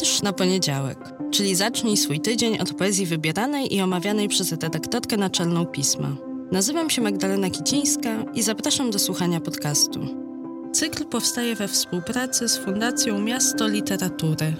Wiersz na poniedziałek, czyli zacznij swój tydzień od poezji wybieranej i omawianej przez redaktorkę naczelną pisma. Nazywam się Magdalena Kicińska i zapraszam do słuchania podcastu. Cykl powstaje we współpracy z Fundacją Miasto Literatury.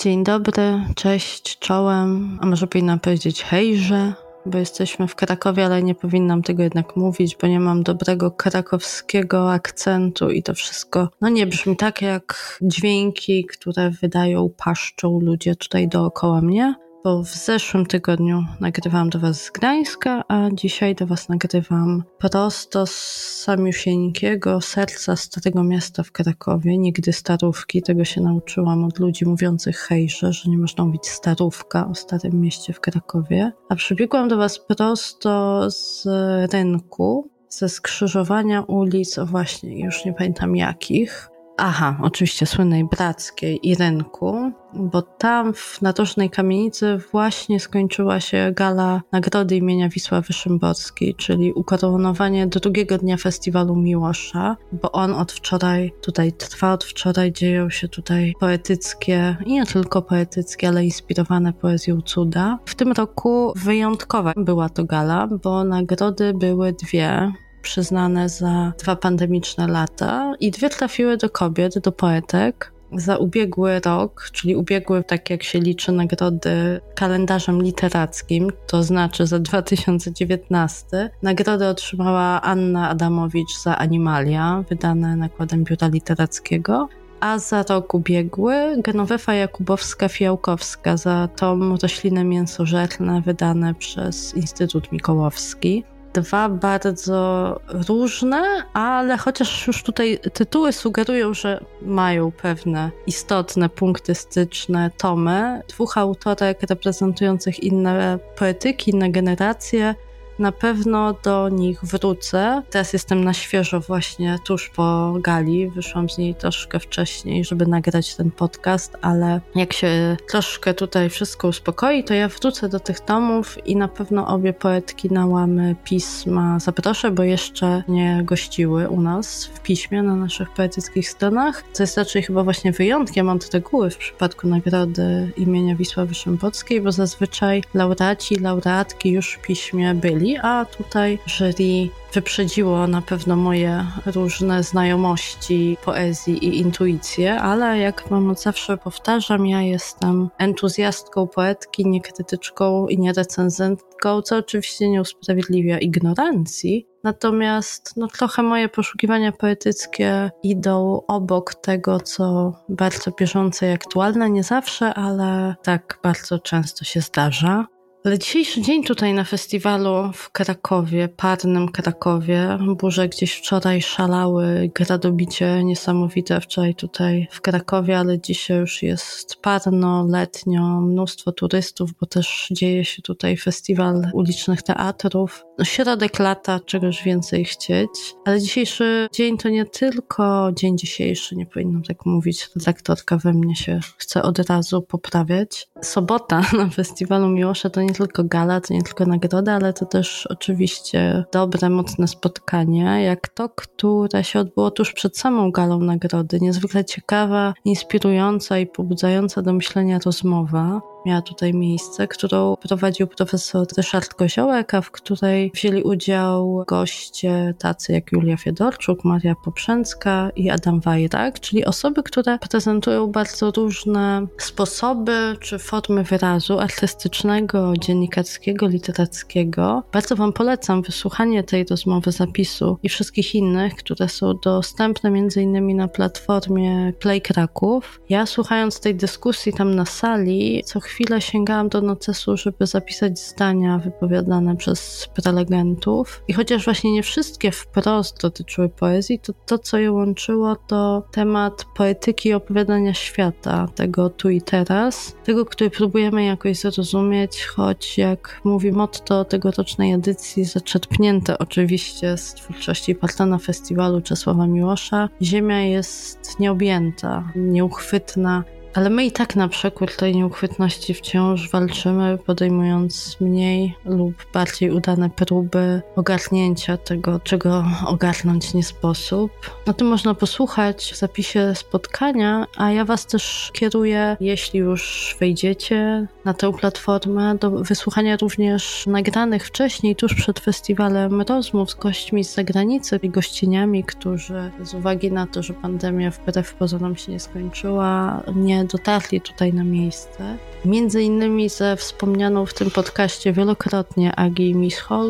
Dzień dobry, cześć, czołem, a może powinnam powiedzieć hejże, bo jesteśmy w Krakowie, ale nie powinnam tego jednak mówić, bo nie mam dobrego krakowskiego akcentu i to wszystko, no nie brzmi tak jak dźwięki, które wydają, paszczą ludzie tutaj dookoła mnie bo w zeszłym tygodniu nagrywałam do Was z Gdańska, a dzisiaj do Was nagrywam prosto z samiusieńkiego serca starego miasta w Krakowie, nigdy starówki. Tego się nauczyłam od ludzi mówiących hejże, że nie można mówić starówka o starym mieście w Krakowie. A przybiegłam do Was prosto z rynku, ze skrzyżowania ulic, o właśnie, już nie pamiętam jakich, Aha, oczywiście słynnej Brackiej i Rynku, bo tam w Narożnej Kamienicy właśnie skończyła się gala nagrody imienia Wisławy Szymborskiej, czyli ukoronowanie drugiego dnia festiwalu Miłosza, bo on od wczoraj tutaj trwa, od wczoraj dzieją się tutaj poetyckie i nie tylko poetyckie, ale inspirowane poezją cuda. W tym roku wyjątkowa była to gala, bo nagrody były dwie przyznane za dwa pandemiczne lata i dwie trafiły do kobiet, do poetek. Za ubiegły rok, czyli ubiegły, tak jak się liczy, nagrody kalendarzem literackim, to znaczy za 2019, nagrodę otrzymała Anna Adamowicz za Animalia, wydane nakładem Biura Literackiego, a za rok ubiegły Genowefa Jakubowska-Fijałkowska za tom Rośliny mięsożerne wydane przez Instytut Mikołowski dwa bardzo różne, ale chociaż już tutaj tytuły sugerują, że mają pewne istotne punkty styczne tomy, dwóch autorek reprezentujących inne poetyki, inne generacje, na pewno do nich wrócę. Teraz jestem na świeżo właśnie tuż po gali. Wyszłam z niej troszkę wcześniej, żeby nagrać ten podcast, ale jak się troszkę tutaj wszystko uspokoi, to ja wrócę do tych tomów i na pewno obie poetki na łamy pisma zaproszę, bo jeszcze nie gościły u nas w piśmie na naszych poetyckich stronach, co jest raczej chyba właśnie wyjątkiem od reguły w przypadku nagrody imienia Wisławy Szymborskiej, bo zazwyczaj laureaci i laureatki już w piśmie byli a tutaj jury wyprzedziło na pewno moje różne znajomości poezji i intuicje, ale jak od zawsze powtarzam, ja jestem entuzjastką poetki, nie krytyczką i nie recenzentką, co oczywiście nie usprawiedliwia ignorancji. Natomiast no, trochę moje poszukiwania poetyckie idą obok tego, co bardzo bieżące i aktualne, nie zawsze, ale tak bardzo często się zdarza. Ale dzisiejszy dzień tutaj na festiwalu w Krakowie, parnym Krakowie, burze gdzieś wczoraj szalały, gradobicie niesamowite wczoraj tutaj w Krakowie, ale dzisiaj już jest parno, letnio, mnóstwo turystów, bo też dzieje się tutaj festiwal ulicznych teatrów. No, środek lata, czegoś więcej chcieć, ale dzisiejszy dzień to nie tylko dzień dzisiejszy, nie powinnam tak mówić, redaktorka we mnie się chce od razu poprawiać. Sobota na festiwalu Miłosza to nie tylko gala, to nie tylko nagroda, ale to też oczywiście dobre, mocne spotkanie, jak to, które się odbyło tuż przed samą galą nagrody. Niezwykle ciekawa, inspirująca i pobudzająca do myślenia rozmowa miała tutaj miejsce, którą prowadził profesor Ryszard Koziołek, a w której wzięli udział goście tacy jak Julia Fiedorczuk, Maria Poprzęcka i Adam Wajrak, czyli osoby, które prezentują bardzo różne sposoby czy formy wyrazu artystycznego, dziennikarskiego, literackiego. Bardzo Wam polecam wysłuchanie tej rozmowy, zapisu i wszystkich innych, które są dostępne m.in. na platformie Play Kraków. Ja słuchając tej dyskusji tam na sali, co chwilę sięgałam do nocesu, żeby zapisać zdania wypowiadane przez prelegentów. I chociaż właśnie nie wszystkie wprost dotyczyły poezji, to to, co je łączyło, to temat poetyki opowiadania świata, tego tu i teraz, tego, który próbujemy jakoś zrozumieć, choć jak mówi motto tegorocznej edycji, zaczerpnięte oczywiście z twórczości partnera festiwalu Czesława Miłosza, Ziemia jest nieobjęta, nieuchwytna, Ale my i tak na przekór tej nieuchwytności wciąż walczymy, podejmując mniej lub bardziej udane próby ogarnięcia tego, czego ogarnąć nie sposób. O tym można posłuchać w zapisie spotkania, a ja Was też kieruję, jeśli już wejdziecie na tę platformę, do wysłuchania również nagranych wcześniej, tuż przed festiwalem rozmów z gośćmi z zagranicy i gościniami, którzy z uwagi na to, że pandemia wbrew pozorom się nie skończyła, nie dotarli tutaj na miejsce. Między innymi ze wspomnianą w tym podcaście wielokrotnie Agi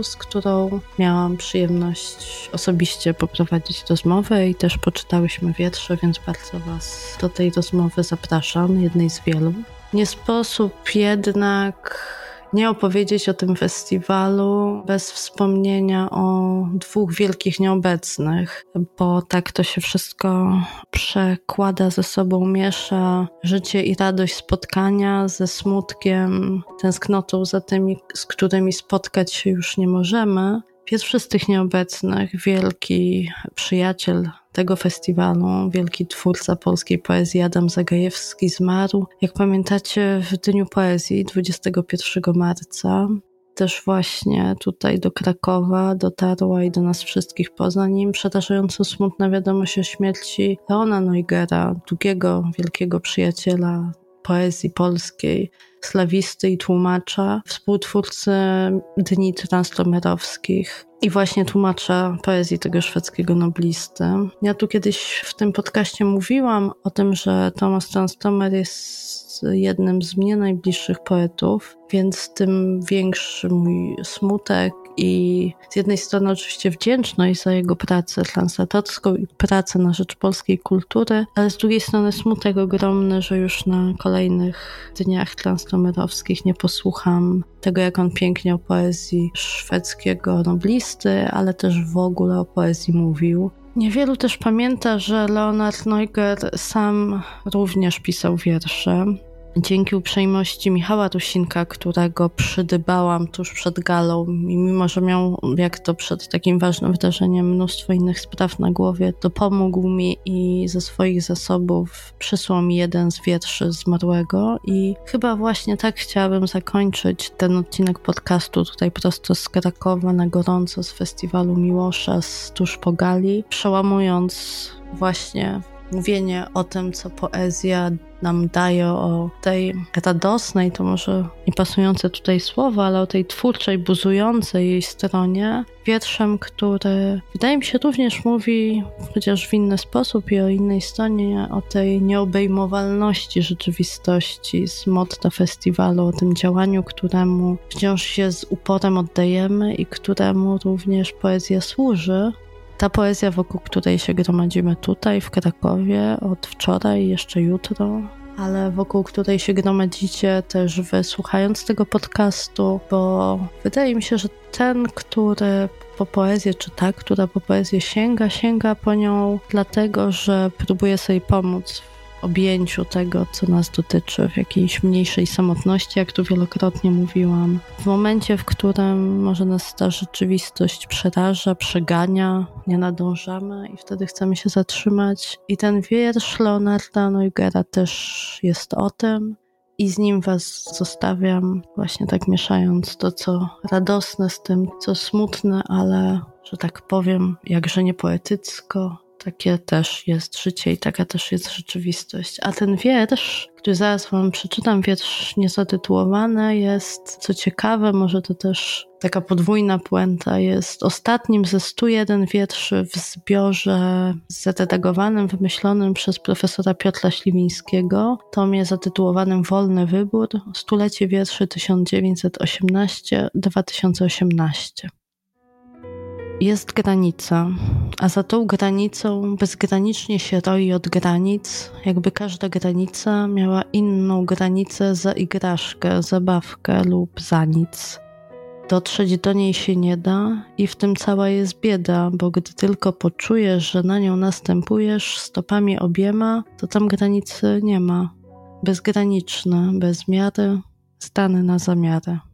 z którą miałam przyjemność osobiście poprowadzić rozmowę i też poczytałyśmy wiersze, więc bardzo Was do tej rozmowy zapraszam, jednej z wielu. Nie sposób jednak nie opowiedzieć o tym festiwalu bez wspomnienia o dwóch wielkich nieobecnych, bo tak to się wszystko przekłada ze sobą, miesza życie i radość spotkania ze smutkiem, tęsknotą za tymi, z którymi spotkać się już nie możemy. Pierwszy z tych nieobecnych, wielki przyjaciel tego festiwalu, wielki twórca polskiej poezji Adam Zagajewski zmarł. Jak pamiętacie, w Dniu Poezji 21 marca też właśnie tutaj do Krakowa dotarła i do nas wszystkich poza nim przerażająco smutna wiadomość o śmierci Leona Neugera, drugiego wielkiego przyjaciela poezji polskiej, slawisty i tłumacza, współtwórcy Dni Translomerowskich i właśnie tłumacza poezji tego szwedzkiego noblisty. Ja tu kiedyś w tym podcaście mówiłam o tym, że Thomas Transtomer jest jednym z mnie najbliższych poetów, więc tym większy mój smutek i z jednej strony oczywiście wdzięczność za jego pracę translatorską i pracę na rzecz polskiej kultury, ale z drugiej strony smutek ogromny, że już na kolejnych dniach translomerowskich nie posłucham tego, jak on pięknie o poezji szwedzkiego noblisty, ale też w ogóle o poezji mówił. Niewielu też pamięta, że Leonard Neuger sam również pisał wiersze. Dzięki uprzejmości Michała Rusinka, którego przydybałam tuż przed galą i mimo, że miał jak to przed takim ważnym wydarzeniem mnóstwo innych spraw na głowie, to pomógł mi i ze swoich zasobów przysłał mi jeden z wierszy zmarłego. I chyba właśnie tak chciałabym zakończyć ten odcinek podcastu tutaj prosto z Krakowa na gorąco z festiwalu Miłosza z tuż po gali, przełamując właśnie mówienie o tym, co poezja nam daje, o tej radosnej, to może nie pasujące tutaj słowa, ale o tej twórczej, buzującej jej stronie, wierszem, który wydaje mi się również mówi, chociaż w inny sposób i o innej stronie, o tej nieobejmowalności rzeczywistości z motta festiwalu, o tym działaniu, któremu wciąż się z uporem oddajemy i któremu również poezja służy, ta poezja, wokół której się gromadzimy tutaj w Krakowie od wczoraj, jeszcze jutro, ale wokół której się gromadzicie też wysłuchając tego podcastu, bo wydaje mi się, że ten, który po poezję czyta, która po poezję sięga, sięga po nią dlatego, że próbuje sobie pomóc objęciu tego, co nas dotyczy, w jakiejś mniejszej samotności, jak tu wielokrotnie mówiłam. W momencie, w którym może nas ta rzeczywistość przeraża, przegania, nie nadążamy i wtedy chcemy się zatrzymać. I ten wiersz Leonarda Neugera też jest o tym. I z nim Was zostawiam, właśnie tak mieszając to, co radosne z tym, co smutne, ale, że tak powiem, jakże nie poetycko, takie też jest życie i taka też jest rzeczywistość. A ten wiersz, który zaraz Wam przeczytam, wiersz niezatytułowany, jest, co ciekawe, może to też taka podwójna puenta, jest ostatnim ze 101 wierszy w zbiorze zredagowanym, wymyślonym przez profesora Piotra Śliwińskiego, tomie zatytułowanym Wolny Wybór, stulecie wierszy 1918-2018. Jest granica, a za tą granicą bezgranicznie się roi od granic, jakby każda granica miała inną granicę za igraszkę, zabawkę lub za nic. Dotrzeć do niej się nie da i w tym cała jest bieda, bo gdy tylko poczujesz, że na nią następujesz stopami obiema, to tam granicy nie ma. Bezgraniczne, bez miary, stany na zamiarę.